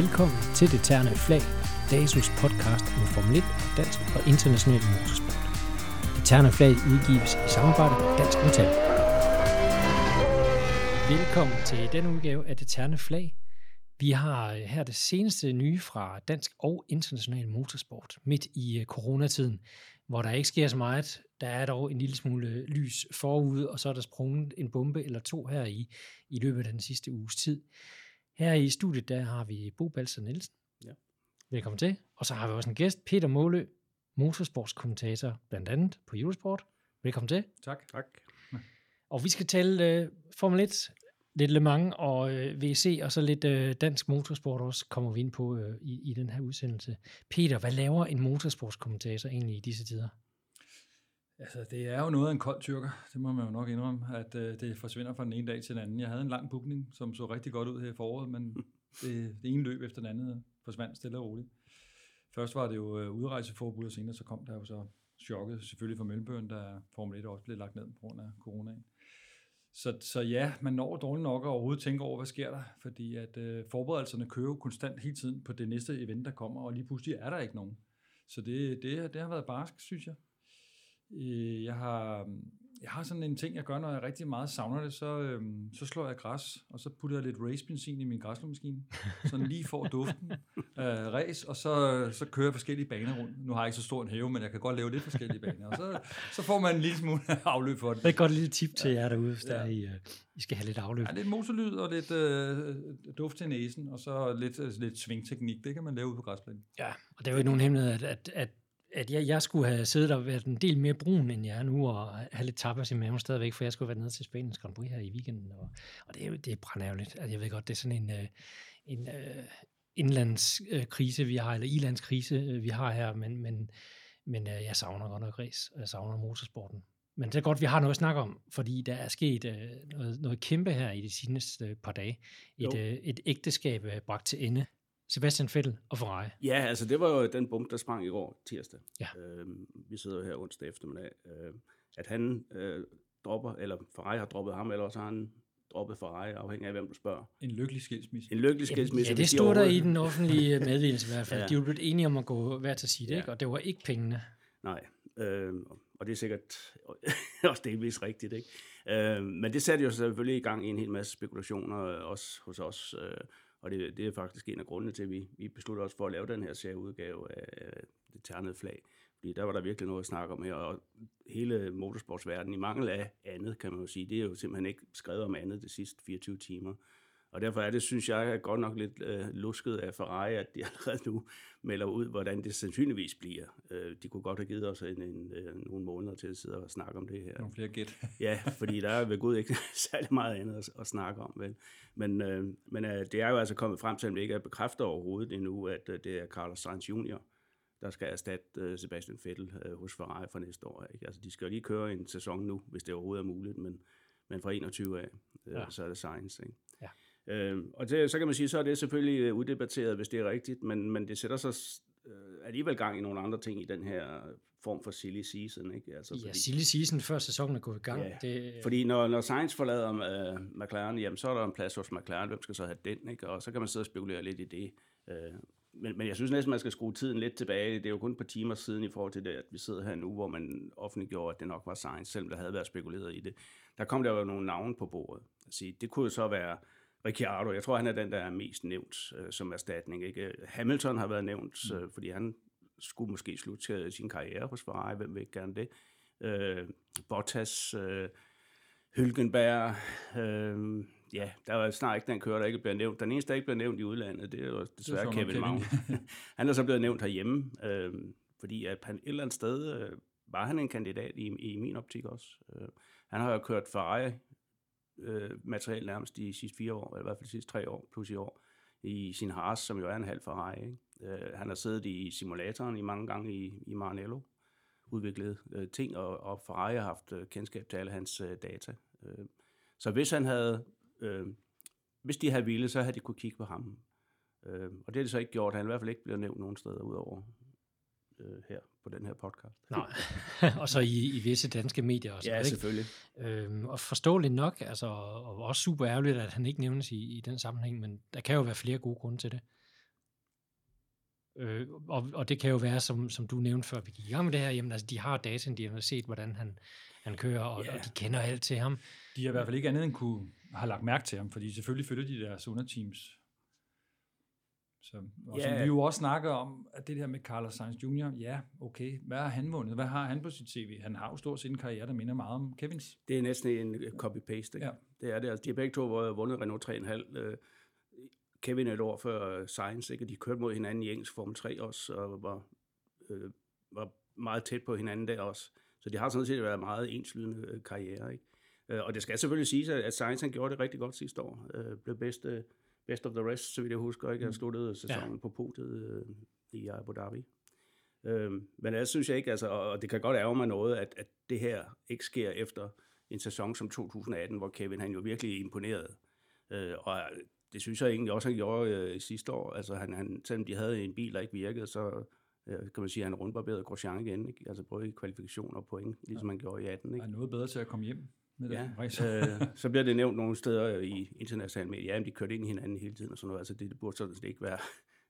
Velkommen til Det Terne Flag, DASUS podcast om Formel 1, dansk og international motorsport. Det Terne Flag udgives i samarbejde med Dansk Metal. Velkommen til denne udgave af Det Terne Flag. Vi har øh, her det seneste nye fra dansk og international motorsport midt i øh, coronatiden, hvor der ikke sker så meget. Der er dog en lille smule øh, lys forude, og så er der sprunget en bombe eller to her i, i løbet af den sidste uges tid. Her i studiet, der har vi Bo Balser Nielsen. Ja. Velkommen til. Og så har vi også en gæst, Peter Målø, motorsportskommentator, blandt andet på Eurosport. Velkommen til. Tak. Tak. Og vi skal tale uh, Formel 1, lidt Le Mans og uh, VC, og så lidt uh, dansk motorsport også kommer vi ind på uh, i, i den her udsendelse. Peter, hvad laver en motorsportskommentator egentlig i disse tider? Altså, det er jo noget af en kold tyrker, det må man jo nok indrømme, at øh, det forsvinder fra den ene dag til den anden. Jeg havde en lang bookning, som så rigtig godt ud her i foråret, men det, det ene løb efter den anden forsvandt stille og roligt. Først var det jo øh, udrejseforbud, og senere så kom der jo så chokket, selvfølgelig fra Melbourne, da Formel 1 også blev lagt ned på grund af coronaen. Så, så ja, man når dårligt nok at overhovedet tænke over, hvad sker der, fordi at øh, forberedelserne kører jo konstant hele tiden på det næste event, der kommer, og lige pludselig er der ikke nogen. Så det, det, det har været barsk, synes jeg. Øh, jeg har, jeg har sådan en ting, jeg gør, når jeg rigtig meget savner det, så, øhm, så slår jeg græs, og så putter jeg lidt racebenzin i min græslåmaskine, sådan lige får duften af race, og så, så kører jeg forskellige baner rundt. Nu har jeg ikke så stor en have, men jeg kan godt lave lidt forskellige baner, og så, så får man en lille smule afløb for det. Det er et godt lille tip til jer derude, hvis ja. der I, uh, I skal have lidt afløb. Ja, lidt motorlyd og lidt øh, duft til næsen, og så lidt, lidt svingteknik, det kan man lave ude på græsplænen. Ja, og det er jo ikke nogen hemmelighed, at, at, at at jeg, jeg skulle have siddet og været en del mere brun, end jeg er nu, og have lidt tapas i maven stadigvæk, for jeg skulle være nede til Spaniens Grand Prix her i weekenden. Og, og det er jo det er brændærveligt. Altså, jeg ved godt, det er sådan en, øh, en uh, indlandskrise, vi har, eller ilandskrise, øh, vi har her, men, men, men uh, jeg savner godt nok og jeg savner motorsporten. Men det er godt, vi har noget at snakke om, fordi der er sket uh, noget, noget kæmpe her i de seneste par dage. Et, uh, et ægteskab uh, bragt til ende Sebastian Vettel og Ferrari. Ja, altså det var jo den bump, der sprang i går tirsdag. Ja. Øh, vi sidder jo her onsdag eftermiddag. Øh, at han øh, dropper, eller Ferrari har droppet ham, eller også har han droppet Ferrari, afhængig af hvem du spørger. En lykkelig skilsmisse. En lykkelig skilsmisse. Ja, det stod der i den offentlige meddelelse i hvert fald. ja. De var blevet enige om at gå hver til sit, ja. ikke? og det var ikke pengene. Nej, øh, og det er sikkert også delvis rigtigt. Ikke? Øh, men det satte jo selvfølgelig i gang i en hel masse spekulationer, også hos os. Øh, og det, det er faktisk en af grundene til, at vi, vi besluttede os for at lave den her serieudgave af det ternede flag. Fordi der var der virkelig noget at snakke om her, og hele motorsportsverdenen, i mangel af andet, kan man jo sige, det er jo simpelthen ikke skrevet om andet de sidste 24 timer. Og derfor er det, synes jeg, er godt nok lidt øh, lusket af Ferrari, at de allerede nu melder ud, hvordan det sandsynligvis bliver. Øh, de kunne godt have givet os en, en, øh, nogle måneder til at sidde og snakke om det her. Nogle flere gæt. ja, fordi der er ved Gud ikke særlig meget andet at, at snakke om. Vel? Men, øh, men øh, det er jo altså kommet frem til, at ikke er bekræftet overhovedet endnu, at øh, det er Carlos Sainz Jr., der skal erstatte øh, Sebastian Vettel øh, hos Ferrari for næste år. Ikke? Altså, de skal lige køre en sæson nu, hvis det overhovedet er muligt, men, men fra 21 af, øh, ja. så er det Sainz. Ikke? Ja. Øh, og det, så kan man sige, så er det selvfølgelig øh, uddebatteret, hvis det er rigtigt, men, men det sætter sig øh, alligevel gang i nogle andre ting i den her form for silly season. Ikke? Altså, ja, fordi, silly season før sæsonen er gået i gang. Ja, det, fordi når, når Sainz forlader uh, McLaren, jamen, så er der en plads hos McLaren, hvem skal så have den? Ikke? Og så kan man sidde og spekulere lidt i det. Uh, men, men jeg synes næsten, man skal skrue tiden lidt tilbage. Det er jo kun et par timer siden i forhold til det, at vi sidder her nu, hvor man offentliggjorde, at det nok var Sainz, selvom der havde været spekuleret i det. Der kom der jo nogle navne på bordet. Altså, det kunne jo så være Ricciardo, jeg tror, han er den, der er mest nævnt øh, som erstatning. Ikke? Hamilton har været nævnt, mm. øh, fordi han skulle måske slutte sin karriere hos Ferrari, hvem vil ikke gerne det. Øh, Bottas, øh, Hülkenberg, øh, ja, der er snart ikke den kører, der ikke bliver nævnt. Den eneste, der ikke bliver nævnt i udlandet, det er jo desværre det er Kevin Magnussen. han er så blevet nævnt herhjemme, øh, fordi at han et eller andet sted øh, var han en kandidat i, i min optik også. Øh, han har jo kørt Ferrari øh, materiale nærmest de sidste fire år, eller i hvert fald de sidste tre år, plus i år, i sin Haas, som jo er en halv Ferrari. Ikke? Øh, han har siddet i simulatoren i mange gange i, i Maranello, udviklet øh, ting, og, og Ferrari har haft øh, kendskab til alle hans øh, data. Øh, så hvis han havde, øh, hvis de havde ville, så havde de kunne kigge på ham. Øh, og det har de så ikke gjort. Han er i hvert fald ikke blevet nævnt nogen steder udover øh, her på den her podcast. Nej, og så i, i visse danske medier også. Ja, ikke? selvfølgelig. Øhm, og forståeligt nok, altså, og også super ærgerligt, at han ikke nævnes i, i den sammenhæng, men der kan jo være flere gode grunde til det. Øh, og, og det kan jo være, som, som du nævnte før vi gik i gang med det her, jamen altså, de har dataen, de har set, hvordan han, han kører, og, Ja. og de kender alt til ham. De har i hvert fald ikke andet end kunne have lagt mærke til ham, fordi selvfølgelig følger de deres underteams. Så, og Ja. som vi jo også snakker om, at det der med Carlos Sainz Jr., ja, okay, hvad har han vundet? Hvad har han på sit CV? Han har jo stort set en karriere, der minder meget om Kevins. Det er næsten en copy-paste. Ja. Det er det. Altså, de har begge to vundet vundet Renault 3,5. Øh, Kevin et år før øh, Sainz, ikke? De kørte mod hinanden i engelsk Formel 3 også, og var, øh, var meget tæt på hinanden der også. Så de har sådan set været meget enslydende øh, karriere. Ikke? Og det skal selvfølgelig siges, at Sainz han gjorde det rigtig godt sidste år. Øh, blev bedst, øh, best of the rest, så vidt jeg husker. Ikke? Han sluttede sæsonen ja. på podiet øh, i Abu Dhabi. Øh, men jeg synes jeg ikke, altså, og det kan godt ærge mig noget, at, at det her ikke sker efter en sæson som 2018, hvor Kevin han jo virkelig imponerede. Øh, og det synes jeg egentlig også, han gjorde øh, sidste år. Altså, han, han, selvom de havde en bil, der ikke virkede, så øh, kan man sige, at han rundbarberede Grosjean igen. Ikke? Altså både i kvalifikationer og point, ligesom han gjorde i 18. Er Ikke? han noget bedre til at komme hjem med Ja, den øh, så bliver det nævnt nogle steder i internationale medier, men de kørte ind i hinanden hele tiden og sådan noget. Altså det, det burde sådan set ikke være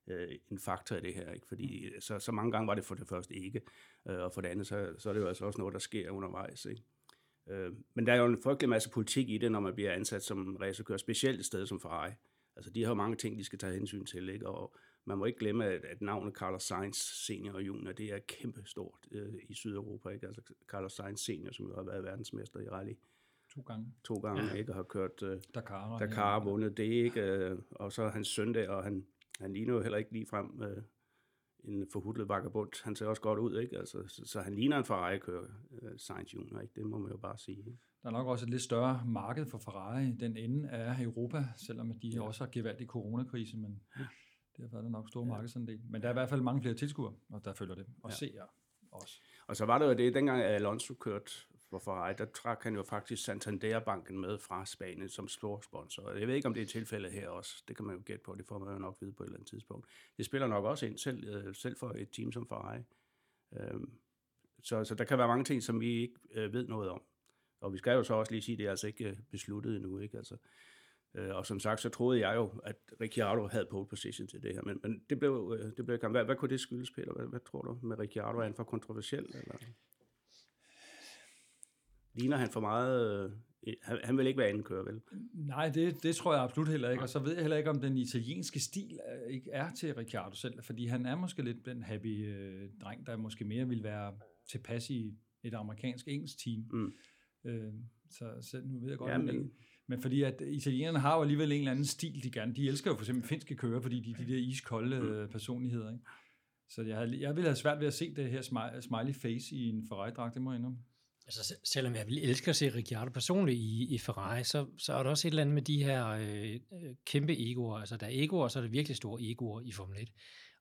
øh, en faktor i det her, ikke? fordi så, så mange gange var det for det første ikke, øh, og for det andet, så, så er det jo altså også noget, der sker undervejs. Ikke? Øh, men der er jo en frygtelig masse politik i det, når man bliver ansat som racerkører, specielt et sted som Ferrari. Altså de har jo mange ting, de skal tage hensyn til, ikke? og man må ikke glemme, at, at navnet Carlos Sainz senior og junior, det er kæmpe stort øh, i Sydeuropa. Ikke? Altså Carlos Sainz senior, som jo har været verdensmester i rally to gange. to gange, ja. ikke? Og har kørt øh, Dakar. Dakar og vundet det, ikke? Øh, og så hans søn der, og han, han ligner jo heller ikke lige frem øh, en forhudlet vagabund. Han ser også godt ud, ikke? Altså, så, så han ligner en Ferrari-kører, øh, Sainz Junior, ikke? Det må man jo bare sige. Ikke? Der er nok også et lidt større marked for Ferrari i den ende af Europa, selvom at de ja. også har gevalgt i coronakrise, men derfor er der nok store ja. markedsandel. Men der er i hvert fald mange flere tilskuere, og der følger det, og ja. seere også. Og så var det jo det, dengang Alonso kørte hvorfor ej, der trak han jo faktisk Santander-banken med fra Spanien som stor sponsor. Jeg ved ikke, om det er tilfældet her også. Det kan man jo gætte på. Det får man jo nok vide på et eller andet tidspunkt. Det spiller nok også ind, selv, øh, selv for et team som Ferrari. Øhm, så, så der kan være mange ting, som vi ikke øh, ved noget om. Og vi skal jo så også lige sige, at det er altså ikke øh, besluttet endnu. Ikke? Altså, og som sagt, så troede jeg jo, at Ricciardo havde pole position til det her. Men, men det blev, det blev hvad, hvad kunne det skyldes, Peter? Hvad, hvad tror du med Ricciardo? Er han for kontroversiel? Eller? Ligner han for meget... Øh, han, han vil ikke være anden kører, vel? Nej, det, det tror jeg absolut heller ikke. Og så ved jeg heller ikke, om den italienske stil er, ikke er til Ricciardo selv. Fordi han er måske lidt den happy øh, dreng, der måske mere vil være tilpas i et amerikansk-engelsk team. Mm. Øh, så, så nu ved jeg godt, Ja, men, men- fordi at italienerne har jo alligevel en eller anden stil, de gerne... De elsker jo for eksempel finske kører, fordi de de der iskolde mm. personligheder. Ikke? Så jeg, havde, jeg ville have svært ved at se det her smiley, smiley face i en Ferrari-dragt, det må jeg indrømme. Altså, selvom jeg vil elske at se Ricciardo personligt i, i Ferrari, så, så er der også et eller andet med de her øh, øh kæmpe egoer. Altså, der er egoer, så er der virkelig store egoer i Formel 1.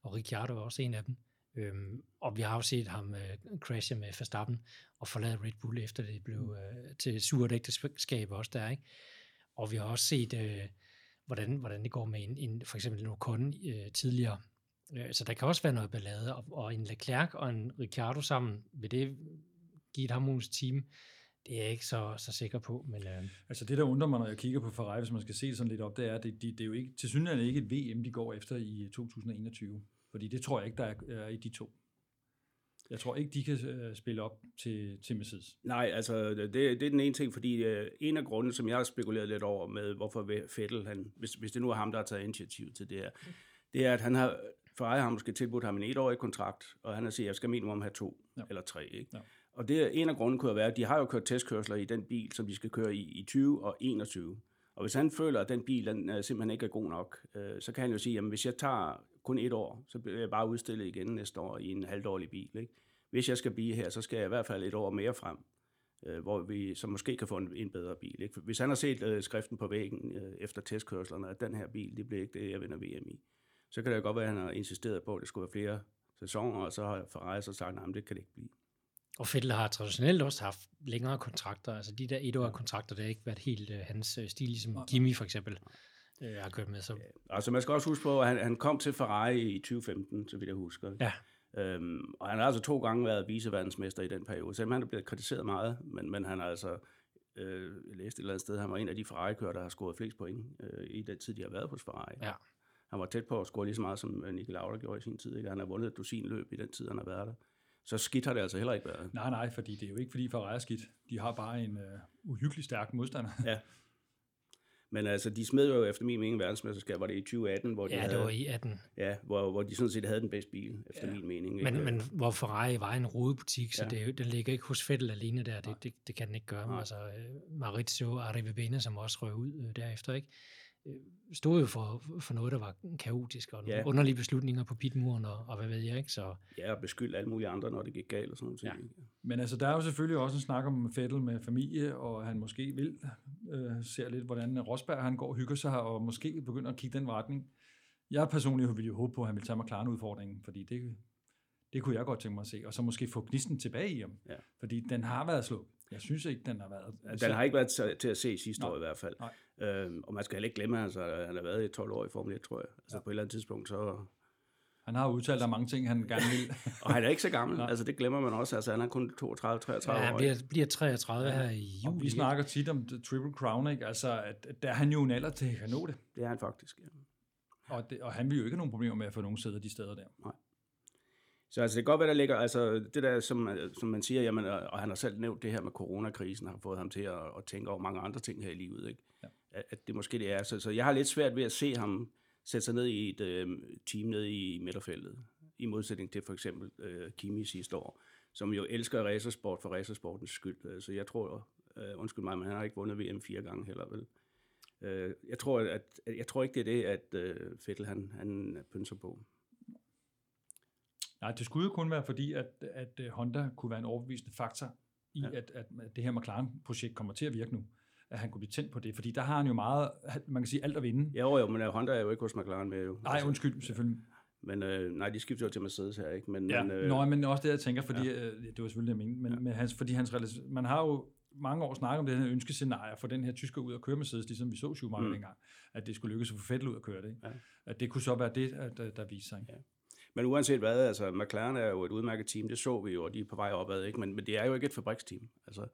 Og Ricciardo er også en af dem. Øhm, og vi har jo set ham øh, crashe med Verstappen og forlade Red Bull, efter det blev øh, til surt ægteskab også der, ikke? Og vi har også set, øh, hvordan, hvordan det går med en, en for eksempel en Ocon øh, tidligere. Øh, så der kan også være noget ballade, og, og en Leclerc og en Ricciardo sammen, ved det give et harmonisk team? Det er jeg ikke så, så sikker på, men øh, Altså det, der undrer mig, når jeg kigger på Ferrari, hvis man skal se det sådan lidt op, det er, at det, det, det er jo ikke, til synligheden ikke et VM, de går efter i 2021. Fordi det tror jeg ikke, der er, er i de to. Jeg tror ikke, de kan øh, spille op til, til Mercedes. Nej, altså det, det er den ene ting, fordi øh, en af grundene, som jeg har spekuleret lidt over med, hvorfor Fettel, han, hvis, hvis det nu er ham, der har taget initiativ til det her, det er, at han har, Ferrari har måske tilbudt ham en etårig kontrakt, og han har sagt, at jeg skal minimum have to ja. eller tre. Ikke? Ja. Og det er en af grunden kunne være, at de har jo kørt testkørsler i den bil, som de skal køre i i 20 og 21. Og hvis han føler, at den bil den, øh, simpelthen ikke er god nok, øh, så kan han jo sige, at hvis jeg tager kun et år, så bliver jeg bare udstillet igen næste år i en halvdårlig bil. Ikke? Hvis jeg skal blive her, så skal jeg i hvert fald et år mere frem, øh, hvor vi så måske kan få en, en bedre bil. Ikke? Hvis han har set øh, skriften på væggen øh, efter testkørslerne, at den her bil, det bliver ikke det, jeg vinder VM i, så kan det jo godt være, at han har insisteret på, at det skulle være flere sæsoner, og så har Ferrari så sagt, at det kan det ikke blive. Og Vettel har traditionelt også haft længere kontrakter. Altså de der etårige kontrakter, det har ikke været helt øh, hans øh, stil, ligesom Kimi for eksempel øh, har kørt med. Så, Altså man skal også huske på, at han, han kom til Ferrari i 2015, så vidt jeg husker. ja, Øhm, og han har altså to gange været viceverdensmester i den periode, selvom han er blevet kritiseret meget, men, men han har altså, øh, jeg læste et eller andet sted, han var en af de Ferrari-kører, der har scoret flest point øh, i den tid, de har været hos Ferrari. ja. Han var tæt på at score lige så meget, som øh, Nicky Lauda gjorde i sin tid. Ikke? Han har vundet et dusin løb i den tid, han har været der. Så skidt har det altså heller ikke været. Nej, nej, fordi det er jo ikke fordi Ferrari er skidt. De har bare en uh, uhyggelig stærk modstander. Ja. Men altså, de smed jo efter min mening verdensmesterskab, var det i 2018, hvor de Ja, havde, det var i 18. ja, hvor, hvor de sådan set havde den bedste bil, efter ja. min mening. Men, ikke? men hvor Ferrari var en rodebutik, så Ja. det, er den ligger ikke hos Vettel alene der. Det, det, det kan den ikke gøre. Men Nej. altså, øh, Maurizio Arrivabene, som også røg ud øh, derefter, ikke? Øh, stod jo for, for noget, der var kaotisk, og nogle Ja. underlige beslutninger på pitmuren, og, og hvad ved jeg, ikke? Så Ja, og beskyld alle mulige andre, når det gik galt og sådan noget. Ja. Men altså, der er jo selvfølgelig også en snak om Fettel med familie, og han måske vil øh, ser lidt, hvordan Rosberg han går og hygger sig, og måske begynder at kigge den retning. Jeg personligt ville jo håbe på, at han ville tage McLaren-udfordringen, fordi det, det kunne jeg godt tænke mig at se, og så måske få gnisten tilbage i ham. Ja. Fordi den har været slået. Jeg synes ikke, den har været... Den har ikke været til- at se sidste Nej. år i hvert fald. Nej. Øhm, og man skal heller ikke glemme, at altså, han har været i 12 år i Formel 1, tror jeg. Altså Ja. på et eller andet tidspunkt, så... Han har udtalt der er mange ting, han gerne vil. Og han er ikke så gammel, Nej. altså det glemmer man også. Altså han er kun 32-33 ja, han år. bliver, bliver 33 her i og juli. vi snakker tit om the Triple Crown, ikke? Altså, at, at der er han jo en alder til at kan nå det. Det er han faktisk, ja. Og, det, og han vil jo ikke have nogen problemer med at få nogen sæder de steder der. Så altså, det kan godt være, der ligger, altså det der, som, som man siger, jamen, og og han har selv nævnt det her med coronakrisen, har fået ham til at, at tænke over mange andre ting her i livet, ikke? Ja. At, at det måske det er. Så, så jeg har lidt svært ved at se ham sætte sig ned i et øh, team nede i midterfeltet, i modsætning til for eksempel øh, Kimi sidste år, som jo elsker racersport for racersportens skyld. Øh, Så jeg tror, øh, undskyld mig, men han har ikke vundet VM fire gange heller, vel? Øh, jeg, tror, at, at, jeg tror ikke, det er det, at øh, Fettel han, han pynser på. Nej, det skulle jo kun være fordi, at, at øh, Honda kunne være en overbevisende faktor i, ja. At, at det her McLaren-projekt kommer til at virke nu. At han kunne blive tændt på det, fordi der har han jo meget, man kan sige, alt at vinde. Ja, jo, jo, men øh, Honda er jo ikke hos McLaren med. Jo. Nej, undskyld, selvfølgelig. Men øh, nej, de skifter jo til Mercedes her, ikke? Men, Ja, men, øh, Nå, men også det, jeg tænker, fordi ja. øh, det var selvfølgelig det, jeg mente, men, ja. Men hans, fordi hans, man har jo mange år snakket om det her ønskescenarie for den her tysker ud at køre Mercedes, ligesom vi så Schumacher mm. Dengang, at det skulle lykkes at få Vettel ud at køre det. Ikke? Ja. At det kunne så være det, at, der, der viser sig. ikke? Ja. Men uanset hvad, altså McLaren er jo et udmærket team, det så vi jo, og de er på vej opad, ikke? Men, men det er jo ikke et fabriksteam. Altså,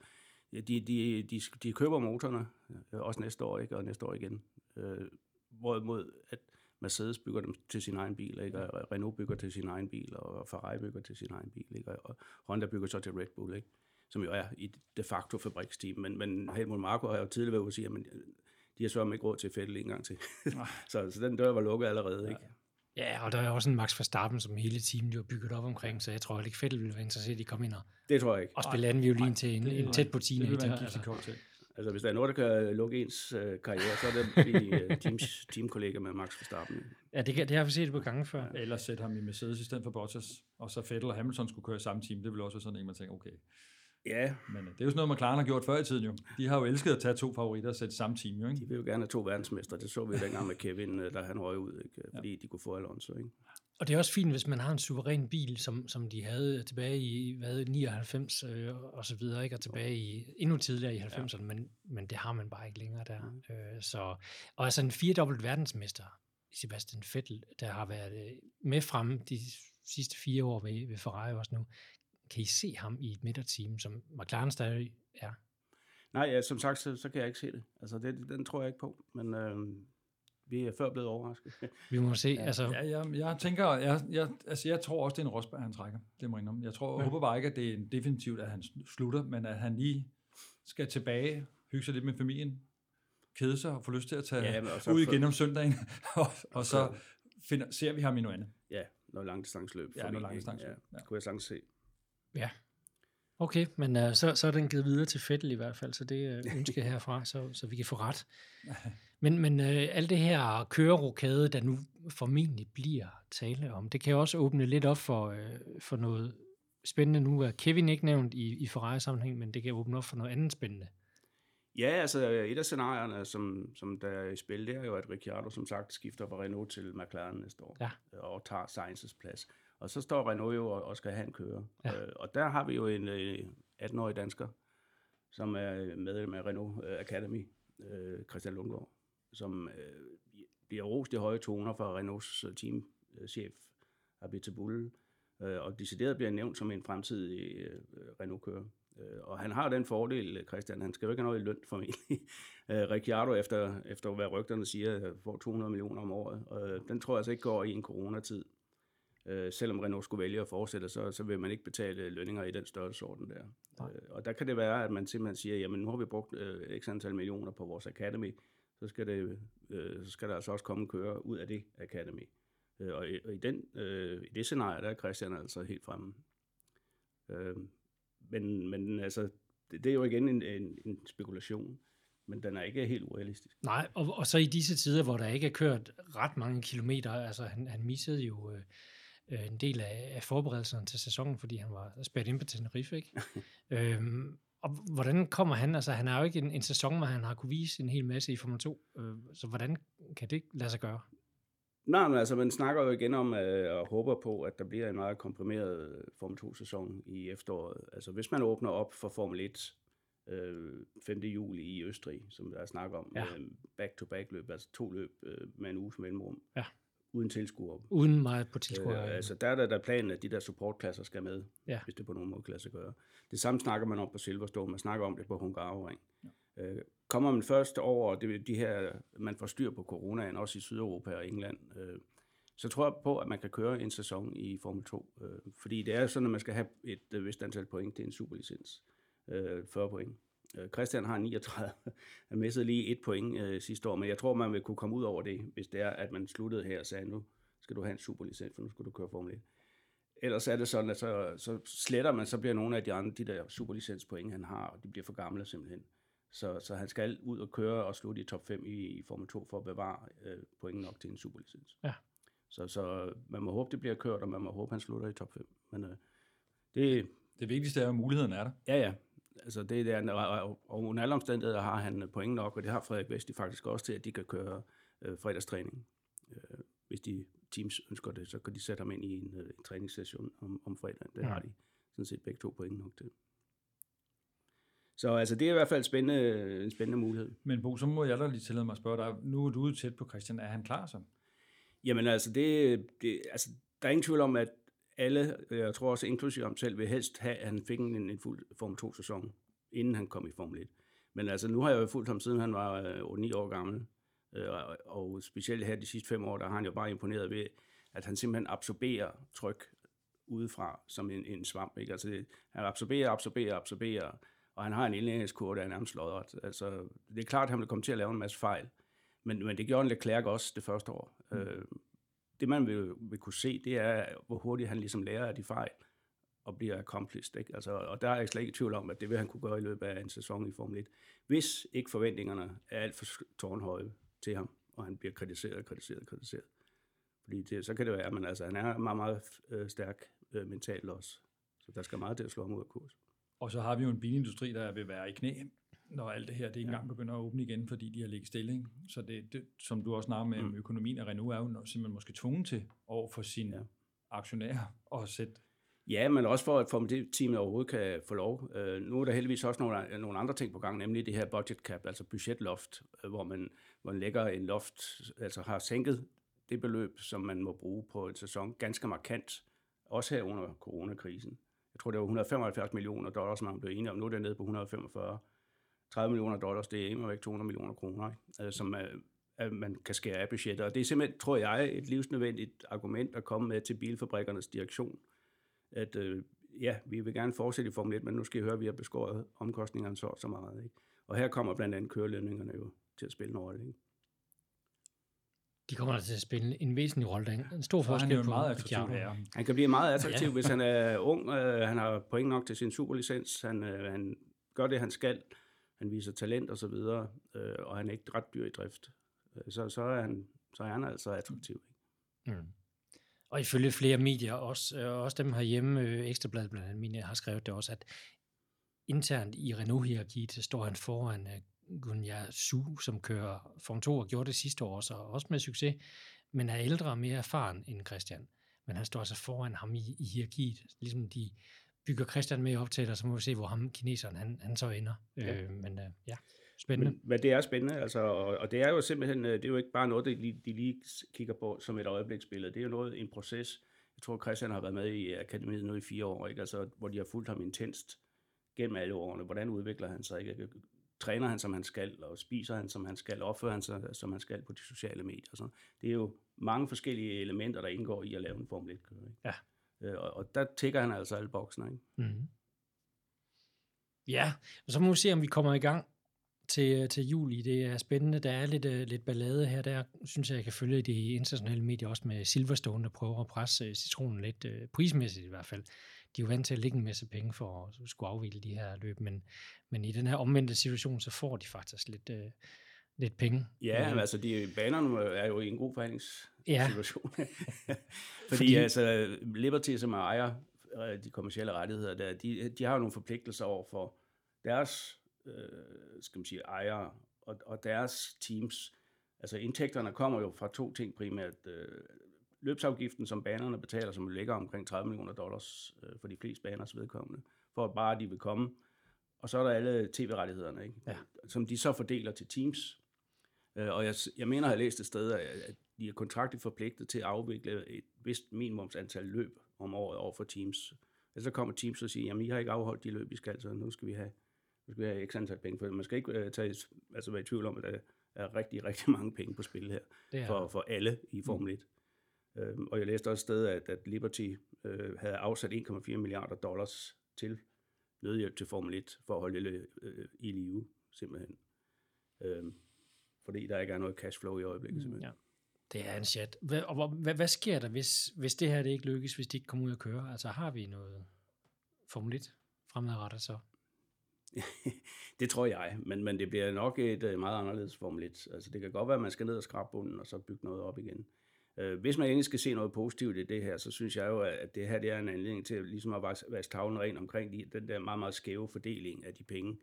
de, de, de, de køber motorerne, også næste år, ikke? Og næste år igen. Øh, hvorimod at Mercedes bygger dem til sin egen bil, ikke? Og Renault bygger til sin egen bil, og Ferrari bygger til sin egen bil, ikke? Og Honda bygger så til Red Bull, ikke? Som jo er i de facto fabriksteam. Men, men Helmut Marko har jo tidligere været ude at sige, at de har så ikke råd til Fettel en gang til. så, så den dør var lukket allerede, ikke? Ja, og der er også en Max Verstappen, som hele teamet jo er bygget op omkring, så jeg tror ikke, Vettel ville være interesseret i at komme ind og, Det tror jeg ikke. og spille anden violin til en, det- en tæt på Det vil være teenager. en giftig Altså. cocktail. Altså, hvis der er noget, der kan lukke ens øh, karriere, så er det blive øh, teams, teamkollega med Max Verstappen. Ja, det, kan, det har vi set på gange før. Eller sætte ham i Mercedes i stedet for Bottas, og så Vettel og Hamilton skulle køre i samme team. Det ville også være sådan en, man tænker, okay. Ja, Men øh, det er jo sådan noget, McLaren har gjort før i tiden jo. De har jo elsket at tage to favoritter og sætte samme team jo, ikke? de vil jo gerne have to verdensmestre. Det så vi dengang med Kevin, øh, da han røg ud, ikke? fordi de kunne få Alonso. Ikke? Og det er også fint, hvis man har en suveræn bil, som, som de havde tilbage i hvad, 99 øh, og så videre, ikke? og tilbage i endnu tidligere i 90'erne, ja. men, men det har man bare ikke længere der. Mm. Øh, så, og altså en firedobbelt verdensmester, Sebastian Vettel, der har været øh, med fremme de sidste fire år ved, ved Ferrari også nu. Kan I se ham i et midterteam, som McLaren stadig er? Nej, ja, som sagt, så, så kan jeg ikke se det. Altså, det, den tror jeg ikke på, men øh, vi er før blevet overrasket. Vi må se. Ja. Altså, Ja, jeg, jeg tænker, jeg, jeg, altså jeg tror også, det er en Rosberg, han trækker. Det må jeg indrømme. Jeg tror, jeg Ja. håber bare ikke, at det er definitivt, at han slutter, men at han lige skal tilbage, hygge sig lidt med familien, kede sig og få lyst til at tage Ja, ud igen om søndagen, og, og så finder, ser vi ham i noget andet. Ja, noget langdistanceløb. Ja, noget langdistanceløb, Ja, ja. kunne jeg sagtens se. Okay, men uh, så, så er den givet videre til Fettel i hvert fald, så det er ønske herfra, så, så vi kan få ret. Men, men uh, alt det her kørerokade, der nu formentlig bliver tale om, det kan jo også åbne lidt op for, uh, for noget spændende. Nu er Kevin ikke nævnt i, i Ferrari-sammenhæng, men det kan åbne op for noget andet spændende. Ja, altså et af scenarierne, som, som der er i spil, det er jo, at Ricciardo som sagt skifter fra Renault til McLaren næste år. Ja. Og tager Sainz's plads. Og så står Renault jo og, og skal have en kører. Ja. Øh, og der har vi jo en øh, 18-årig dansker, som er medlem af Renault øh, Academy, øh, Christian Lundgaard, som øh, bliver rost i høje toner fra Renaults øh, teamchef, Abit Bull, øh, og decideret bliver nævnt som en fremtidig øh, Renault-kører. Øh, og han har den fordel, Christian, han skal jo ikke have noget i løn formentlig. Øh, Ricciardo, efter, efter hvad rygterne siger, får 200 millioner om året. Og den tror jeg altså ikke går i en coronatid. Øh, selvom Renault skulle vælge at fortsætte, så, så vil man ikke betale lønninger i den størrelsesorden der. Øh, og der kan det være, at man simpelthen siger, jamen nu har vi brugt øh, x antal millioner på vores academy, så skal, det, øh, så skal der altså også komme køre ud af det academy. Øh, og, i, og i, den, øh, i det scenarie, der er Christian altså helt fremme. Øh, men, men altså, det, det er jo igen en, en, en spekulation, men den er ikke helt urealistisk. Nej, og, og så i disse tider, hvor der ikke er kørt ret mange kilometer, altså han, han missede jo øh, øh en del af, af forberedelserne til sæsonen, fordi han var spærret ind på Tenerife, ikke? øhm, og hvordan kommer han? Altså, han er jo ikke en, en sæson, hvor han har kunne vise en hel masse i Formel 2. Øh, så hvordan kan det lade sig gøre? Nej, men altså, man snakker jo igen om øh, og håber på, at der bliver en meget komprimeret øh, Formel 2-sæson i efteråret. Altså, hvis man åbner op for Formel 1 øh, 5. juli i Østrig, som der er snak om, ja. øh, back-to-back løb, altså to løb øh, med en uges mellemrum, ja. Uden tilskuere. Uden meget på tilskuere. Øh, altså, der er der, der planen, at de der supportklasser skal med, ja. hvis det på nogen måde kan lade sig gøre. Det samme snakker man om på Silverstone, man snakker om det på Hungaroring. Ja. Øh, kommer man først over det, de her, man får styr på coronaen, også i Sydeuropa og England, øh, så tror jeg på, at man kan køre en sæson i Formel 2. Øh, fordi det er sådan, at man skal have et øh, vist antal point til en superlicens. Øh, 40 point. Øh, Christian har 39. Han mistede lige et point øh, sidste år, men jeg tror, man vil kunne komme ud over det, hvis det er, at man sluttede her og sagde, nu skal du have en superlicens, for nu skal du køre Formel 1. Ellers er det sådan, at så, så sletter man, så bliver nogle af de andre, de der superlicenspoint, han har, og de bliver for gamle simpelthen. Så, så han skal ud og køre og slutte i top 5 i, i Formel 2 for at bevare øh, pointen nok til en superlicens. Ja. Så, så man må håbe, det bliver kørt, og man må håbe, han slutter i top 5. Men øh, det, det vigtigste er, at muligheden er der. Ja, ja. Altså det der, og, og under alle omstændigheder har han point nok, og det har Frederik Vesti faktisk også til, at de kan køre øh, fredagstræning. Øh, hvis de teams ønsker det, så kan de sætte ham ind i en, øh, en træningssession om, om fredagen. Det ja. har de sådan set begge to point nok til. Så altså, det er i hvert fald en spændende, en spændende mulighed. Men Bo, så må jeg da lige tillade mig at spørge dig. Nu er du ude tæt på Christian. Er han klar så? Jamen altså, det, det, altså, der er ingen tvivl om, at alle, jeg tror også inklusive ham selv, vil helst have, at han fik en, en fuld Formel 2-sæson, inden han kom i Formel 1. Men altså, nu har jeg jo fulgt ham, siden han var 8-9 øh, år gammel. Øh, og specielt her de sidste fem år, der har han jo bare imponeret ved, at han simpelthen absorberer tryk udefra som en, en svamp. Ikke? Altså, han absorberer, absorberer, absorberer, og han har en indlæringskurve, der er nærmest lodret. Altså, det er klart, at han vil komme til at lave en masse fejl, men, men det gjorde en Leclerc også det første år. Mm. Øh, det man vil, vil kunne se, det er, hvor hurtigt han ligesom lærer af de fejl, og bliver accomplished. Ikke? Altså, og der er jeg slet ikke i tvivl om, at det vil han kunne gøre i løbet af en sæson i Formel 1, hvis ikke forventningerne er alt for tårnhøje til ham, og han bliver kritiseret, kritiseret, kritiseret. Fordi det, så kan det være, at man, altså, han er meget, meget øh, stærk øh, mentalt også. Så der skal meget til at slå ham ud af kurs. Og så har vi jo en bilindustri, der vil være i knæ, når alt det her det ikke ja. engang begynder at åbne igen, fordi de har ligget stille. Ikke? Så det, det, som du også snakker med mm. økonomien af Renault, er jo simpelthen måske tvunget til over for sine ja. aktionærer at sætte Ja, men også for, at Formel overhovedet kan få lov. Øh, nu er der heldigvis også nogle, nogle andre ting på gang, nemlig det her budget cap, altså budgetloft, øh, hvor man, hvor man lægger en loft, altså har sænket det beløb, som man må bruge på en sæson, ganske markant, også her under coronakrisen. Jeg tror, det var 175 millioner dollars, man blev enige om. Nu er det nede på 145. 30 millioner dollars, det er imod 200 millioner kroner, ikke? Øh, som er, at man kan skære af budgettet. Og det er simpelthen, tror jeg, et livsnødvendigt argument at komme med til bilfabrikkernes direktion, at øh, ja, vi vil gerne fortsætte i Formel 1, men nu skal I høre, at vi har beskåret omkostningerne så, så meget. Ikke? Og her kommer blandt andet kørelønningerne jo til at spille en rolle. Ikke? De kommer altså til at spille en væsentlig rolle. Der en stor forskel han er meget attraktiv her. Han kan blive meget attraktiv, ja. hvis han er ung. Øh, han har point nok til sin superlicens. Han, øh, han gør det, han skal. Han viser talent og så videre, øh, og han er ikke ret dyr i drift. Øh, så, så, er han, så er han altså attraktiv. Ikke? Mm. mm. Og ifølge flere medier, også, øh, også dem herhjemme, øh, Ekstrabladet blandt andet, mine, har skrevet det også, at internt i Renault-hierarkiet står han foran øh, Gunja Su, som kører Form 2 og gjorde det sidste år også, også med succes, men er ældre og mere erfaren end Christian. Men han står altså foran ham i, i hierarkiet, ligesom de bygger Christian med op til, og så må vi se, hvor ham kineseren han, han så ender. Ja. Øh, men uh, ja. Spændende. Men, men det er spændende, altså, og, og det er jo simpelthen, øh, det er jo ikke bare noget, de, de lige kigger på som et øjebliksbillede. Det er jo noget, en proces. Jeg tror, Christian har været med i akademiet nu i fire år, ikke? Altså, hvor de har fulgt ham intenst gennem alle årene. Hvordan udvikler han sig? Ikke? Træner han, som han skal, og spiser han, som han skal, opfører han sig, som han skal på de sociale medier. Så det er jo mange forskellige elementer, der indgår i at lave en Formel 1-kører. Ikke? Ja. Øh, og, og der tækker han altså alle boksene. Ikke? Mm. Ja, og så må vi se, om vi kommer i gang til, til juli. Det er spændende. Der er lidt, uh, lidt ballade her. Der synes jeg, jeg kan følge de internationale medier også med Silverstone, der prøver at presse øh, citronen lidt, uh, prismæssigt i hvert fald. De er jo vant til at lægge en masse penge for at skulle afvikle de her løb, men, men i den her omvendte situation, så får de faktisk lidt, uh, lidt penge. Ja, men altså de, banerne er jo i en god forhandlingssituation. Ja. Fordi, Fordi altså Liberty, som ejer de kommercielle rettigheder der, de, de har jo nogle forpligtelser over for deres øh, skal man sige, ejere og, og deres teams. Altså indtægterne kommer jo fra to ting primært. Øh, løbsafgiften, som banerne betaler, som ligger omkring 30 millioner dollars øh, for de fleste baners vedkommende, for at bare de vil komme. Og så er der alle tv-rettighederne, ikke? Ja. som de så fordeler til teams. Øh, og jeg, jeg mener, at jeg har læst et sted, at de er kontraktligt forpligtet til at afvikle et vist minimumsantal løb om året over for teams. Og så kommer teams og siger, jamen I har ikke afholdt de løb, I skal, så nu skal vi have, nu skal vi have x antal penge for det. Man skal ikke uh, tage, altså være i tvivl om, at der er rigtig, rigtig mange penge på spil her Det er for, for alle i Formel 1. Mm. Øhm, og jeg læste også et sted, at, at Liberty øh, havde afsat 1,4 milliarder dollars til nødhjælp til Formel 1 for at holde det øh, i live, simpelthen. Øhm, fordi der ikke er noget cashflow i øjeblikket, simpelthen. Ja. Det er en chat. Hvad, og hvad, hvad sker der, hvis, hvis det her det ikke lykkes, hvis de ikke kommer ud at køre? Altså har vi noget Formel 1 fremadrettet så? det tror jeg, men, men det bliver nok et øh, meget anderledes Formel 1. Altså, det kan godt være, at man skal ned og skrabe bunden, og så bygge noget op igen. Øh, Hvis man egentlig skal se noget positivt i det her, så synes jeg jo, at det her det er en anledning til ligesom at vaske- tavlen ren omkring de, den der meget, meget skæve fordeling af de penge,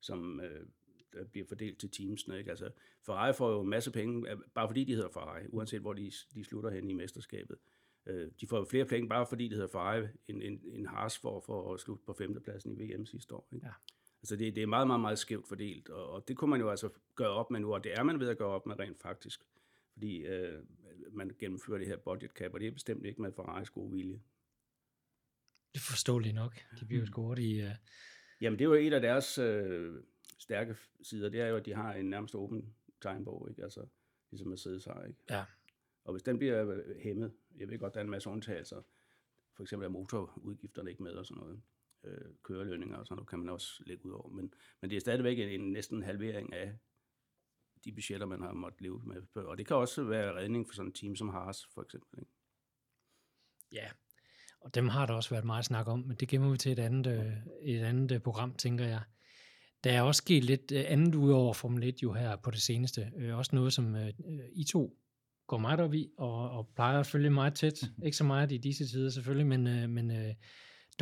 som øh, der bliver fordelt til teamsene. Ikke? Altså, Ferrari får jo en masse penge, øh, bare fordi de hedder Ferrari, uanset hvor de, de slutter hen i mesterskabet. Øh, De får jo flere penge, bare fordi det hedder Ferrari, end, end, end Haas får for at slutte på femtepladsen i VM sidste år. Ikke? Ja. Altså det, det er meget, meget, meget skævt fordelt, og, og det kunne man jo altså gøre op med nu, og det er man ved at gøre op med rent faktisk, fordi øh, man gennemfører det her budget cap, og det er bestemt ikke med Ferraris gode vilje. Det er forståeligt nok. De bliver jo Mm. scoret i... Uh, Jamen det er jo et af deres øh, stærke sider, det er jo, at de har en nærmest åben tegnbog, ikke? Altså, ligesom Mercedes har, ikke? Ja. Og hvis den bliver øh, hæmmet, jeg ved godt, der er en masse undtagelser, for eksempel er motorudgifterne ikke med og sådan noget, øh, kørelønninger og sådan noget, kan man også lægge ud over, men, men det er stadigvæk en, en næsten en halvering af de budgetter, man har måttet leve med før. Og det kan også være redning for sådan et team som Haas, for eksempel. Ikke? ja, og dem har der også været meget snak om, men det gemmer vi til et andet, øh, et andet øh, program, tænker jeg. Der er også sket lidt øh, andet ud over Formel 1 jo her på det seneste. Øh, også noget, som øh, I to går meget op i, og, og plejer at følge meget tæt. Ikke så meget i disse tider selvfølgelig, men, øh, men øh,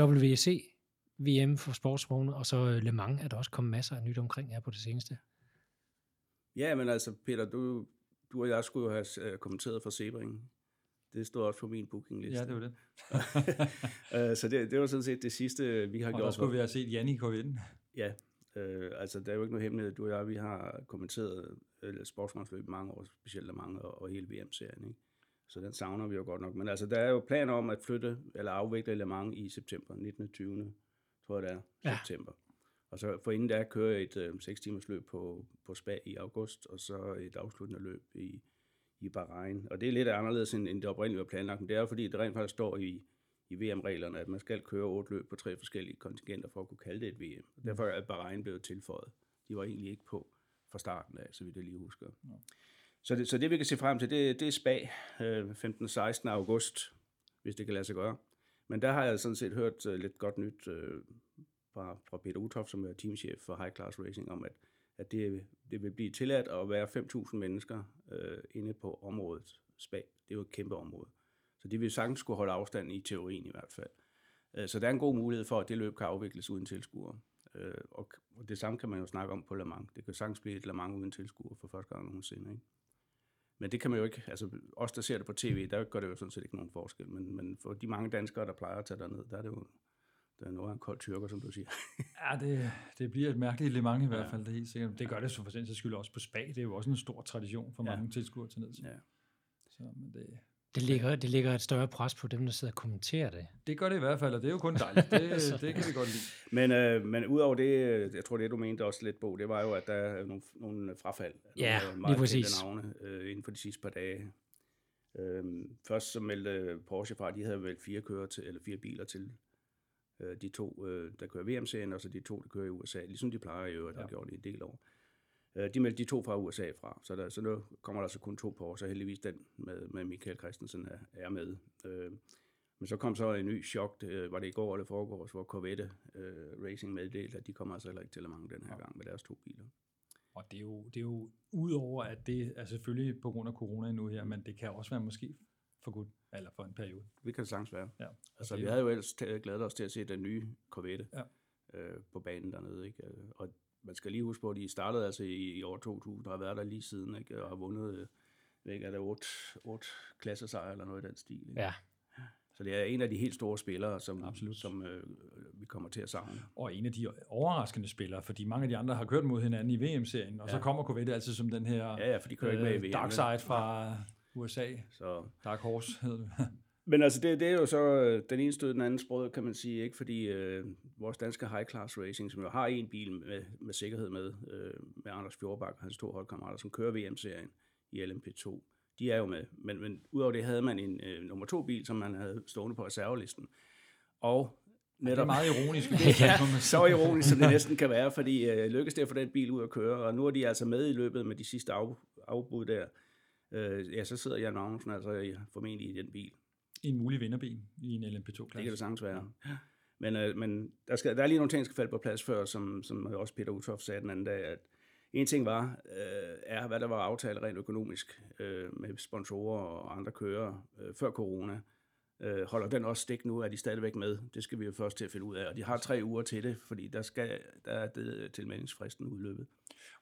WEC, VM for sportsvogne, og så øh, Le Mans er der også kommet masser af nyt omkring her på det seneste. Ja, men altså, Peter, du, du og jeg skulle jo have øh, kommenteret for Sebring. Det stod også på min bookingliste. Ja, det var det. Øh, så det, det var sådan set det sidste, vi har Og gjort. der skulle vi have set Janni gå ind. Ja, øh, altså der er jo ikke noget hemmelighed. Du og jeg, vi har kommenteret øh, sportsgangsløb i mange år, specielt af mange, og, og hele VM-serien. Ikke? Så den savner vi jo godt nok. Men altså, der er jo planer om at flytte eller afvikle Le Mans i september, 19. 20. tror jeg det er, Ja. september. Og så for inden der kører et øh, 6 timers løb på, på Spa i august, og så et afsluttende løb i, i Bahrain. Og det er lidt anderledes, end, end det oprindeligt var planlagt, men det er jo fordi, det rent faktisk står i, i VM-reglerne, at man skal køre otte løb på tre forskellige kontingenter for at kunne kalde det et VM. Og derfor er Bahrain blevet tilføjet. De var egentlig ikke på fra starten af, så vidt jeg lige husker. Så, det, så det vi kan se frem til, det, det er Spa øh, 15. 16. august, hvis det kan lade sig gøre. Men der har jeg sådan set hørt øh, lidt godt nyt øh, fra, fra Peter Utoft, som er teamchef for High Class Racing, om at, at det, det vil blive tilladt at være 5.000 mennesker øh, inde på området Spa. Det er jo et kæmpe område. Så de vil sagtens skulle holde afstand i teorien i hvert fald. Øh, Så der er en god mulighed for, at det løb kan afvikles uden tilskuere. Øh, Og det samme kan man jo snakke om på Le Mans. Det kan sagtens blive et Le Mans uden tilskuere for første gang nogensinde. Ikke? Men det kan man jo ikke, altså os, der ser det på tv, der gør det jo sådan set ikke nogen forskel. Men, men for de mange danskere, der plejer at tage derned, der er det jo der er noget af en kold tyrker, som du siger. Ja, det, det bliver et mærkeligt Le Mans i hvert Ja. fald, det er helt sikkert. Det gør det så for sags skyld også på Spa. Det er jo også en stor tradition for Ja. mange tilskuere til ned. Ja. Så, men det, Det ligger, det ligger et større pres på dem, der sidder og kommenterer det. Det gør det i hvert fald, og det er jo kun dejligt. Det, det kan vi godt lide. Men, øh, men udover det, øh, jeg tror det, du mente også lidt på, det var jo, at der er nogle, nogle frafald. Ja, nogle, lige præcis. navne øh, inden for de sidste par dage. Øhm, først så meldte Porsche fra, at de havde vel fire, kører til, eller fire biler til øh, de to, øh, der kører VM-serien, og så de to, der kører i USA, ligesom de plejer i øvrigt, der Ja. har gjort det i en del år. Øh, de meldte de to fra USA fra, så, der, så nu kommer der så kun to Porsche, og heldigvis den med, med Michael Christensen er, er med. Øh, men så kom så en ny chok, det, var det i går eller foregårs, hvor Corvette øh, Racing meddelte, at de kommer altså heller ikke til at mange den her gang med deres to biler. Og det er jo, det er jo udover, at det er selvfølgelig på grund af corona nu her, men det kan også være måske for godt, eller for en periode. Det kan det sagtens være. Ja. Altså, vi havde jo ellers glædet os til at se den nye Corvette Ja. øh, på banen dernede. Ikke? Øh, Og man skal lige huske på, at de startede altså i, i år 2000, og har været der lige siden, ikke? og har vundet, øh, ikke, er det otte, otte klassesejre eller noget i den stil. Ikke? Ja, Så det er en af de helt store spillere, som, Absolut. som øh, vi kommer til at savne. Og en af de overraskende spillere, fordi mange af de andre har kørt mod hinanden i VM-serien, og ja. så kommer Corvette altid som den her Ja, ja, for de kører ikke med i øh, VM. Dark? Side fra USA. Så, Dark Horse hedder det. Men altså, det, det er jo så øh, den ene stød, den anden sprød, kan man sige, ikke? Fordi øh, vores danske High Class Racing, som jo har en bil med, med sikkerhed med, øh, med Anders Fjordbak og hans to holdkammerater, som kører VM-serien i LMP2, de er jo med. Men, men udover det havde man en øh, nummer to bil, som man havde stående på reservelisten. Og Det er netop, meget ironisk. Ja, så ironisk, som det næsten kan være, fordi øh, lykkedes det at få den bil ud at køre, og nu er de altså med i løbet med de sidste af, afbud der. Øh, ja, så sidder Jan Magnussen altså i, formentlig i den bil. I en mulig vinderben i en LMP2-klasse. Det kan det sagtens være. Men, øh, men der, skal, der er lige nogle ting, der skal falde på plads før, som, som også Peter Uthoff sagde den anden dag, at en ting var, øh, er, hvad der var aftalt rent økonomisk øh, med sponsorer og andre kører øh, før corona. Øh, holder den også stik nu? Er de stadigvæk med? Det skal vi jo først til at finde ud af. Og de har tre uger til det, fordi der, skal, der er det tilmeldingsfristen udløbet.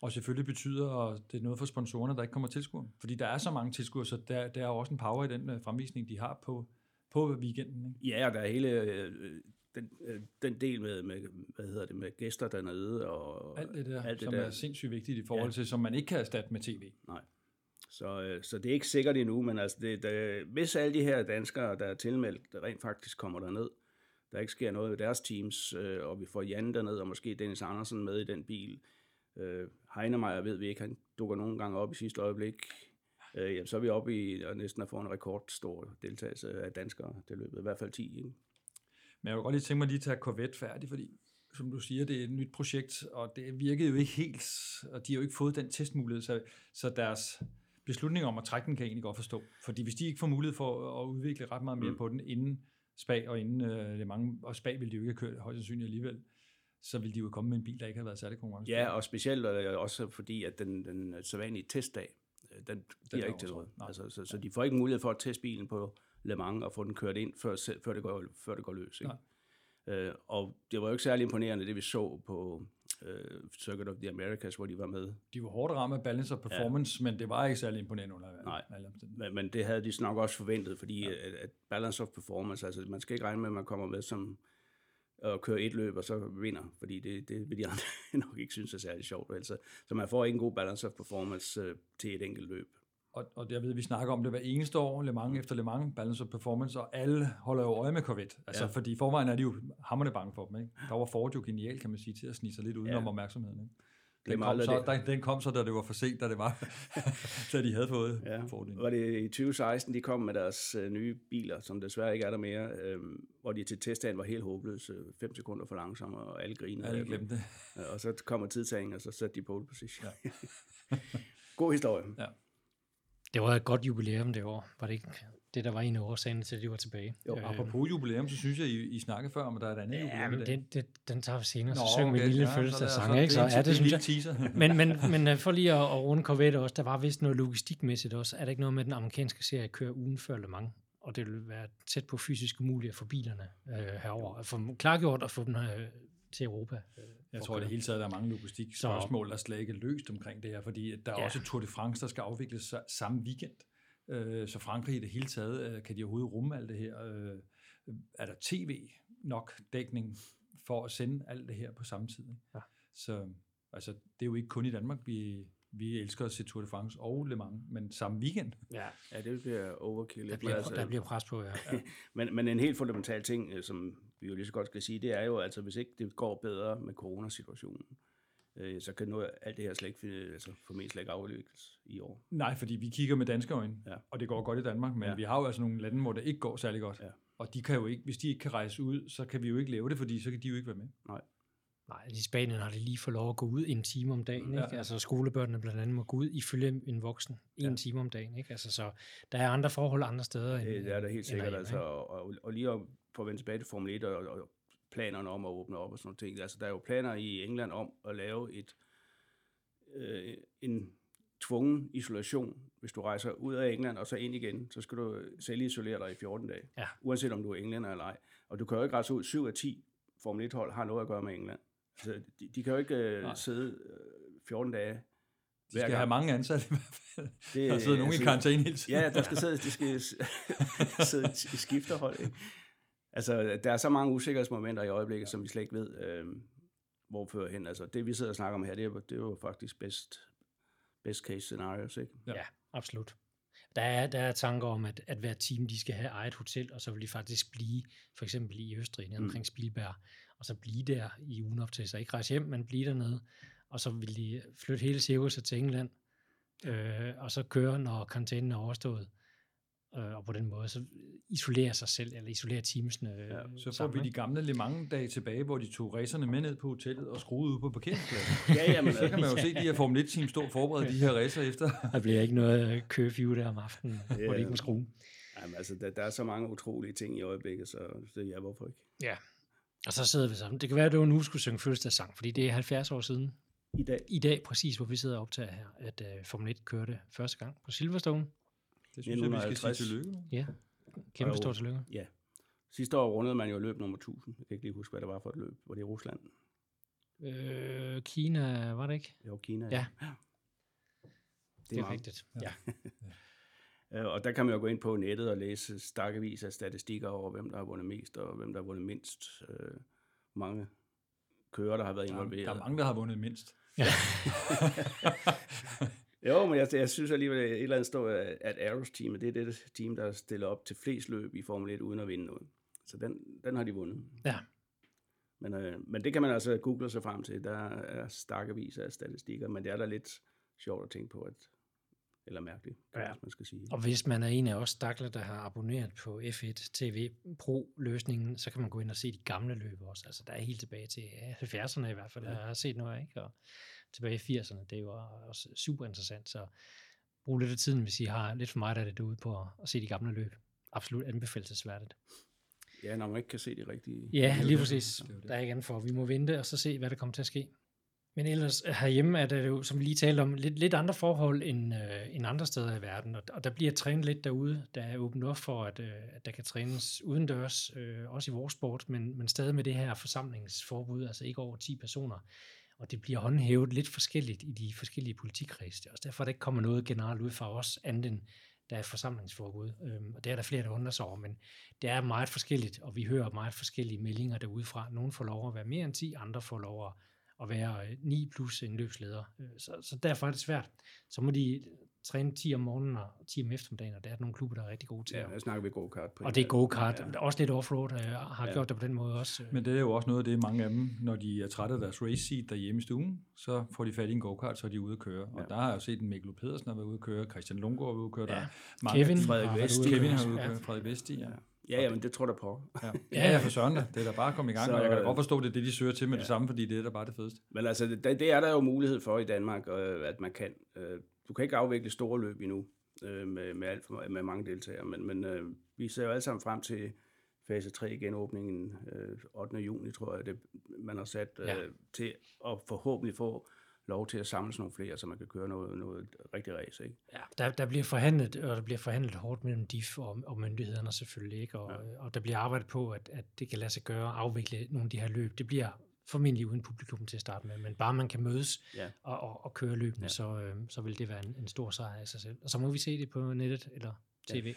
Og selvfølgelig betyder det noget for sponsorerne, der ikke kommer tilskuere. Fordi der er så mange tilskuere, så der, der er også en power i den øh, fremvisning, de har på, på weekenden. Ikke? Ja, og der er hele øh, den, øh, den del med, med, hvad hedder det, med gæster dernede. Og Alt det der, alt det som der. er sindssygt vigtigt i forhold Ja. til, som man ikke kan erstatte med tv. Så, øh, så det er ikke sikkert endnu, men altså det, det, hvis alle de her danskere, der er tilmeldt, der rent faktisk kommer derned, der ikke sker noget ved deres teams, øh, og vi får Jan derned, og måske Dennis Andersen med i den bil. Øh, Heinemeier ved vi ikke, han dukker nogle gange op i sidste øjeblik. Øh, jamen, så er vi oppe i og næsten at få en rekordstor deltagelse af danskere det løbet, i hvert fald 10. Ikke? Men jeg vil godt lige tænke mig lige at tage Corvette færdig, fordi som du siger, det er et nyt projekt, og det virkede jo ikke helt, og de har jo ikke fået den testmulighed, så, så deres beslutning om at trække den kan jeg egentlig godt forstå. Fordi hvis de ikke får mulighed for at udvikle ret meget mere mm. På den inden Spa og inden øh, Le Mans, og Spa ville de jo ikke have kørt højst sandsynligt alligevel, så ville de jo komme med en bil, der ikke havde været særlig konkurrence. Ja, og specielt øh, også fordi, at den, den sædvanlige testdag, øh, den bliver er ikke til noget. nej. Altså, så, så de får ikke mulighed for at teste bilen på Le Mans og få den kørt ind, før, før, det, går, før det går løs. Ikke? Øh, og det var jo ikke særlig imponerende, det vi så på øh, Circuit of the Americas, hvor de var med. De var hårdt ramt af balance og performance, ja. men det var ikke særlig imponerende under Nej. alle. Men, men det havde de nok også forventet, fordi ja. at, at balance of performance, altså man skal ikke regne med, at man kommer med som og kører et løb, og så vinder, fordi det, det vil de andre nok ikke synes er særlig sjovt. Altså, så man får ikke en god balance of performance øh, til et enkelt løb. Og, og jeg ved, vi snakker om det hver eneste år, Le Mans efter Le Mans, balance og performance, og alle holder jo øje med Corvette. Altså, ja. Ja. fordi i forvejen er de jo hammerne bange for dem. Ikke? Der var Ford jo genial, kan man sige, til at snige sig lidt udenom Ja. opmærksomheden. Ikke? Den, kom så, der, den kom så, da det var for sent, da det var, da de havde fået Ja. fordelen. Var det i 2016, de kom med deres øh, nye biler, som desværre ikke er der mere, øh, hvor de til testdagen var helt håbløse, 5 sekunder for langsomme, og alle grinede. Alle glemte det. Ja, Og så kommer tidtagningen, og så satte de pole position. Ja. God historie. Det var et godt jubilæum det år. Var det ikke det, der var en af årsagerne til, at de var tilbage? Jo, Øh, Apropos jubilæum, så synes jeg, I, I snakkede før om, at der er et andet Ja, jubilæum. men det, det, den tager vi senere, så Nå, synger vi okay, en lille ja, fødselsdagssang, så er ikke? Så, en- ja, det en synes jeg. Teaser. Men, men, men øh, for lige at, at runde Corvette også, der var vist noget logistikmæssigt også. Er der ikke noget med, den amerikanske serie kører ugen før Le Mans? Og det vil være tæt på fysisk umuligt at få bilerne øh, herover. At få dem klargjort og få dem øh, til Europa. Øh, Jeg tror at det hele taget, der er mange logistik spørgsmål, der slet ikke er løst omkring det her, fordi der er Ja. også Tour de France, der skal afvikles sa- samme weekend. Øh, Så Frankrig i det hele taget, øh, kan de overhovedet rumme alt det her? Øh, Er der tv nok dækning for at sende alt det her på samme tid? Ja. Så altså, det er jo ikke kun i Danmark, vi vi elsker at se Tour de France og Le Mans, men samme weekend. Ja, Ja, det bliver overkill. der bliver, altså- der bliver pres på, ja. ja. Men, men en helt fundamental ting, øh, som vi jo lige så godt skal sige, det er jo, altså hvis ikke det går bedre med coronasituationen, øh, så kan noget, alt det her slet ikke, finde- altså, formentlig slet ikke afvikles i år. Nej, fordi vi kigger med danske øjne, Ja. og det går godt i Danmark, men ja. vi har jo altså nogle lande, hvor det ikke går særlig godt. Ja. Og de kan jo ikke, hvis de ikke kan rejse ud, så kan vi jo ikke lave det, fordi så kan de jo ikke være med. Nej, i Spanien har de lige fået lov at gå ud en time om dagen. Ja. Ikke? Altså skolebørnene blandt andet må gå ud ifølge en voksen en Ja. time om dagen. Ikke? Altså, så der er andre forhold andre steder. End, Det, er der helt sikkert, herhjemme, altså, og, og, lige at, for at vende tilbage til Formel 1 og, og planerne om at åbne op og sådan nogle ting. Altså, der er jo planer i England om at lave et, øh, en tvungen isolation. Hvis du rejser ud af England og så ind igen, så skal du selv isolere dig i 14 dage. Ja. Uanset om du er englænder eller ej. Og du kan jo ikke rejse ud. 7 af 10 Formel 1-hold har noget at gøre med England. Altså, de, de kan jo ikke øh, Nej. sidde øh, 14 dage De hver skal gang. have mange ansatte i hvert fald. Det, Der sidder nogen i karantæne hele tiden. Ja, der skal sidde, de skal sidde i skifterhold. Ikke? Altså, der er så mange usikkerhedsmomenter i øjeblikket, som vi slet ikke ved, øh, hvor fører hen. Altså, det vi sidder og snakker om her, det er, jo- det er jo faktisk best, best case scenarios, ikke? Ja. Ja, absolut. Der er, der er tanker om, at, at hver team de skal have eget hotel, og så vil de faktisk blive, for eksempel i Østrig, nede Mm. omkring Spielberg, og så blive der i ugen op til, så ikke rejse hjem, men blive dernede, og så vil de flytte hele cirkuset til England, øh, og så køre, når karantænen er overstået, øh, og på den måde så isolere sig selv, eller isolere teamsene øh, Ja, Så får sammen, vi de gamle Le Mans-dage tilbage, hvor de tog racerne med ned på hotellet og skruede ud på parkeringspladsen. Ja, ja, men, Så kan man jo se de her Formel 1-team stå og forberede de her racer efter. Der bliver ikke noget curfew der om aftenen, hvor Ja. de ikke må skrue. jamen, altså, der, der er så mange utrolige ting i øjeblikket, så det, ja, hvorfor ikke? Ja. Og så sidder vi sammen. Det kan være, at du nu skulle synge fødselsdagssang, fordi det er 70 år siden, I dag, i dag præcis, hvor vi sidder og optager her, at uh, Formel 1 kørte første gang på Silverstone. Det synes jeg, vi skal sige 1950. tillykke med. Ja, kæmpe stort tillykke. ja. Sidste år rundede man jo løb nummer 1000. Jeg kan ikke lige huske, hvad det var for et løb. Var det i Rusland? Øh, Kina, var det ikke? Det var Kina. Ja. Det Det er meget. rigtigt. Ja. Øh, Og der kan man jo gå ind på nettet og læse stakkevis af statistikker over, hvem der har vundet mest, og hvem der har vundet mindst. Øh, mange kører, der har været er- involveret. der er mange, der har vundet mindst. Jo, men jeg, jeg synes alligevel, at et eller andet står, at Aeros teamet, det er det team, der stiller op til flest løb i Formel 1 uden at vinde noget. Så den, den har de vundet. Ja. Men, øh, men det kan man altså google sig frem til. Der er stakkevis af statistikker, men det er da lidt sjovt at tænke på, at, eller mærkeligt, Ja. ja. man skal sige. Og hvis man er en af os stakler, der har abonneret på F1 TV Pro-løsningen, så kan man gå ind og se de gamle løb også. Altså, der er helt tilbage til ja, 70'erne i hvert fald, ja. Jeg har set noget, ikke? Og tilbage i 80'erne, det var også super interessant. Så brug lidt af tiden, hvis I har lidt for meget af det derude på at, se de gamle løb. Absolut anbefalesværdigt. Ja, når man ikke kan se de rigtige... Ja, lige præcis. Det er jo det. Der er ikke andet for. Vi må vente og så se, hvad der kommer til at ske. Men ellers øh, herhjemme er det jo, som vi lige talte om, lidt, lidt andre forhold end, øh, end andre steder i verden. Og, og der bliver trænet lidt derude. Der er åbent op for, at, øh, at der kan trænes udendørs, øh, også i vores sport, men, men stadig med det her forsamlingsforbud, altså ikke over 10 personer. Og det bliver håndhævet lidt forskelligt i de forskellige politikreds. Det er også derfor, der ikke kommer noget generelt ud fra os, andet end der er et forsamlingsforbud. Øhm, og det er der flere, der undrer sig over, men det er meget forskelligt, og vi hører meget forskellige meldinger derudefra. Nogle får lov at være mere end 10, andre får lov at, at være øh, 9 plus en løbsleder. Øh, Så, så derfor er det svært. Så må de træne 10 om morgenen og 10 om eftermiddagen, og der er nogle klubber, der er rigtig gode til Ja, at der snakker vi go-kart på. og det er go-kart. Ja. Ja. Også lidt offroad øh, har Ja. gjort det på den måde også. øh. Men det er jo også noget af det, mange af dem, når de er trætte af deres race seat derhjemme i stuen, så får de fat i en go-kart, så er de ude at køre. Og Ja. der har jeg jo set en Mikkel Pedersen har været ude at køre, Christian Lundgaard har været ude at køre, der Ja. er mange Kevin, Frederik at Kevin køre har været ude at Ja. køre, Frederik Vesti, ja. Ja, ja, men det tror jeg da på. Ja. Ja, for søren da. Det er da bare at komme i gang, Så, og jeg kan da øh, godt forstå, det er det, de søger til med ja. det samme, fordi det er da bare det fedeste. Men altså, det, det er der jo mulighed for i Danmark, øh, at man kan. Øh, du kan ikke afvikle store løb endnu øh, med, med, alt for, med mange deltagere, men, men øh, vi ser jo alle sammen frem til fase 3 genåbningen øh, 8. juni, tror jeg, det, man har sat øh, Ja. til at forhåbentlig få lov til at samles nogle flere, så man kan køre noget, noget rigtig race. Ikke? Ja, der, der bliver forhandlet, og der bliver forhandlet hårdt mellem DIF og, og myndighederne selvfølgelig, ikke? Og, ja. og der bliver arbejdet på, at, at det kan lade sig gøre at afvikle nogle af de her løb. Det bliver formentlig uden publikum til at starte med, men bare man kan mødes Ja. og, og, og køre løbene, ja. Så, øh, så vil det være en, en stor sejr i sig selv. Og så må vi se det på nettet eller tv. Ja,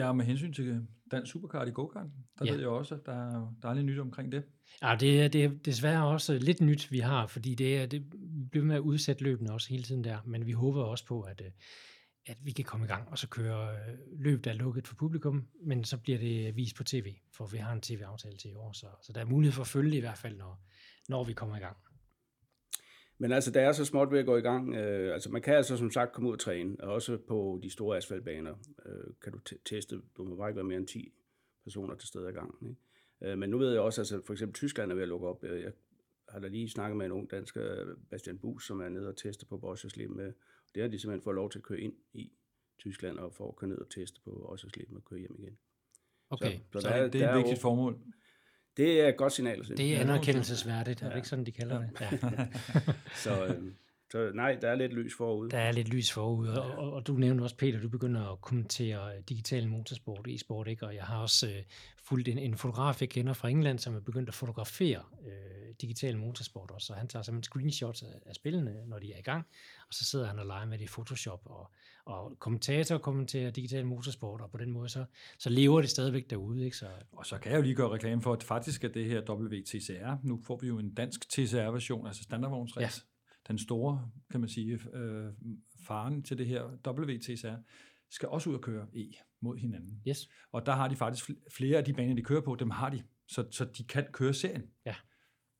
og med hensyn til dansk superkart i go-kart, der Ja. ved jeg også, at der, er- der er lidt nyt omkring det. Ja, det er, det er desværre også lidt nyt, vi har, fordi det er, det, blive med at udsætte løbene også hele tiden der, men vi håber også på, at, øh, at vi kan komme i gang og så køre øh, løb, der er lukket for publikum, men så bliver det vist på tv, for vi har en tv-aftale til i år, så, så der er mulighed for at følge det i hvert fald, når, når vi kommer i gang. Men altså, der er så småt ved at gå i gang. Øh, altså, man kan altså som sagt komme ud og træne, og også på de store asfaltbaner øh, kan du teste. Du må bare ikke være mere end 10 personer til stede ad gangen. Ikke? Øh, men nu ved jeg også, at altså, for eksempel Tyskland er ved at lukke op. Jeg har da lige snakket med en ung dansk, Bastian Bus, som er nede og teste på Boscheslim. Med. Det har de simpelthen fået lov til at køre ind i Tyskland, og for at køre ned og teste på Boscheslim og køre hjem igen. Okay, så, så, så der, det er et vigtigt formål. Det er et godt signal. Det er anerkendelsesværdigt, er det ikke sådan, de kalder ja. det? Ja. så, øh, så nej, der er lidt lys forude. Der er lidt lys forude, og, og, og du nævnte også, Peter, du begynder at kommentere digital motorsport, e-sport, ikke? og jeg har også øh, fulgt en, en fotograf, jeg kender fra England, som er begyndt at fotografere øh, digital motorsport også, så han tager simpelthen screenshots af, af spillene, når de er i gang, og så sidder han og leger med det i Photoshop, og, og kommentator kommenterer digital motorsport, og på den måde, så, så lever det stadigvæk derude. Ikke? Så, og så kan jeg jo lige gøre reklame for, at faktisk er det her WTCR, nu får vi jo en dansk TCR-version, altså standardvognsræs, ja den store, kan man sige, øh, faren til det her WTCR, skal også ud og køre E mod hinanden. Yes. Og der har de faktisk flere af de baner, de kører på, dem har de, så, så de kan køre serien ja.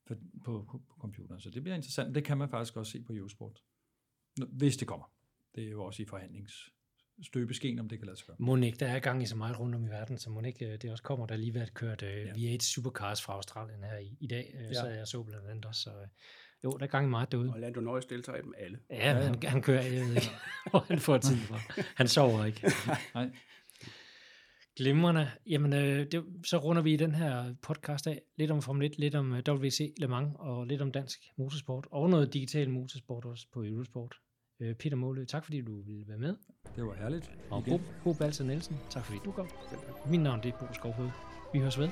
på, på, på computeren. Så det bliver interessant. Det kan man faktisk også se på Eurosport, hvis det kommer. Det er jo også i forhandlings støbeskeen, om det kan lade sig gøre. Ikke, der er gang i så meget rundt om i verden, så ikke øh, det også kommer. Der lige været kørt uh, ja. V8 Supercars fra Australien her i, i dag, uh, ja. så jeg så blandt andet også. Så, jo, der er gang i meget derude. Og Lando Norris deltager i dem alle. Ja, han, han kører, jeg ved ikke, hvor han får tid fra. Han sover ikke. Nej. Glimrende. Jamen, øh, det, så runder vi den her podcast af. Lidt om Formel 1, lidt om øh, WC Le Mans, og lidt om dansk motorsport, og noget digital motorsport også på Eurosport. Øh, Peter Målø, tak fordi du ville være med. Det var herligt. Og Bo, Bo Balser Nielsen, tak fordi du kom. Min navn det er Bo Skovhoved. Vi høres ved.